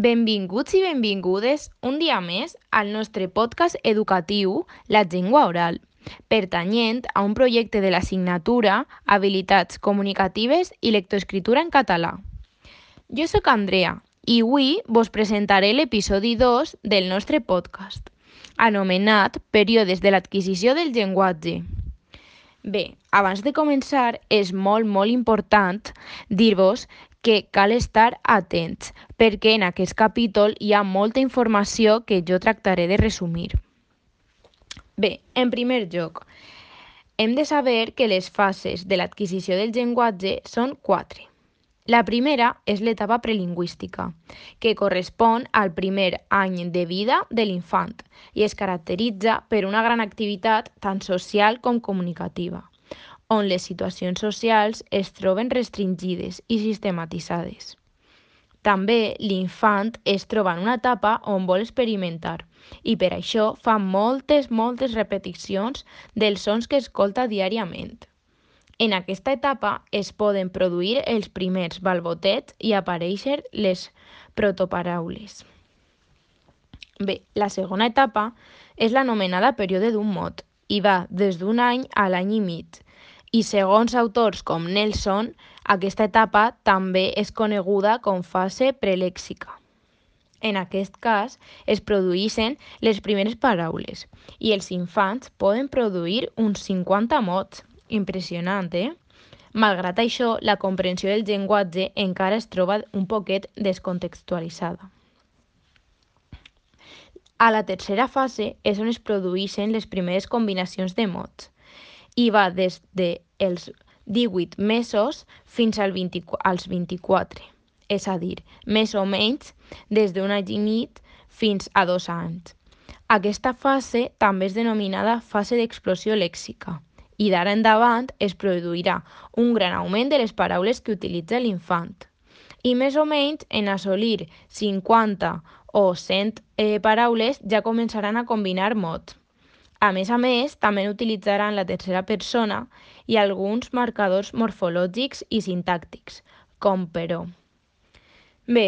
Benvinguts i benvingudes un dia més al nostre podcast educatiu La Llengua Oral, pertanyent a un projecte de l'assignatura Habilitats comunicatives i lectoescritura en català. Jo sóc Andrea i avui vos presentaré l'episodi 2 del nostre podcast, anomenat Períodes de l'adquisició del llenguatge. Bé, abans de començar, és molt, molt important dir-vos que cal estar atents, perquè en aquest capítol hi ha molta informació que jo tractaré de resumir. Bé, en primer lloc, hem de saber que les fases de l'adquisició del llenguatge són quatre. La primera és l'etapa prelingüística, que correspon al primer any de vida de l'infant i es caracteritza per una gran activitat tant social com comunicativa on les situacions socials es troben restringides i sistematitzades. També l'infant es troba en una etapa on vol experimentar i per això fa moltes, moltes repeticions dels sons que escolta diàriament. En aquesta etapa es poden produir els primers balbotets i aparèixer les protoparaules. Bé, la segona etapa és l'anomenada període d'un mot i va des d'un any a l'any i mig, i segons autors com Nelson, aquesta etapa també és coneguda com fase prelèxica. En aquest cas, es produeixen les primeres paraules i els infants poden produir uns 50 mots. Impressionant, eh? Malgrat això, la comprensió del llenguatge encara es troba un poquet descontextualitzada. A la tercera fase és on es produeixen les primeres combinacions de mots i va des dels 18 mesos fins al 20, als 24, és a dir, més o menys des d'un any i mig fins a dos anys. Aquesta fase també és denominada fase d'explosió lèxica i d'ara endavant es produirà un gran augment de les paraules que utilitza l'infant. I més o menys en assolir 50 o 100 eh, paraules ja començaran a combinar mots. A més a més, també utilitzaran la tercera persona i alguns marcadors morfològics i sintàctics, com però. Bé,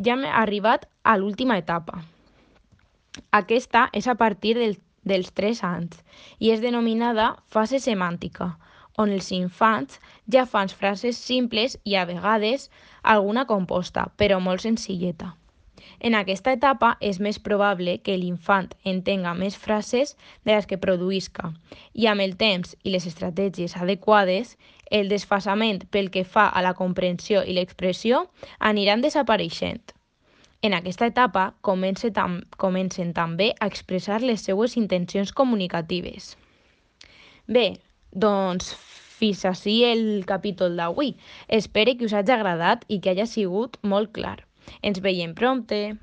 ja hem arribat a l'última etapa. Aquesta és a partir del, dels 3 anys i és denominada fase semàntica, on els infants ja fan frases simples i a vegades alguna composta, però molt senzilleta. En aquesta etapa és més probable que l'infant entenga més frases de les que produïsca i amb el temps i les estratègies adequades, el desfasament pel que fa a la comprensió i l'expressió aniran desapareixent. En aquesta etapa comença tam comencen també a expressar les seues intencions comunicatives. Bé, doncs fins així el capítol d'avui. Espero que us hagi agradat i que hagi sigut molt clar. Ens veiem prompte!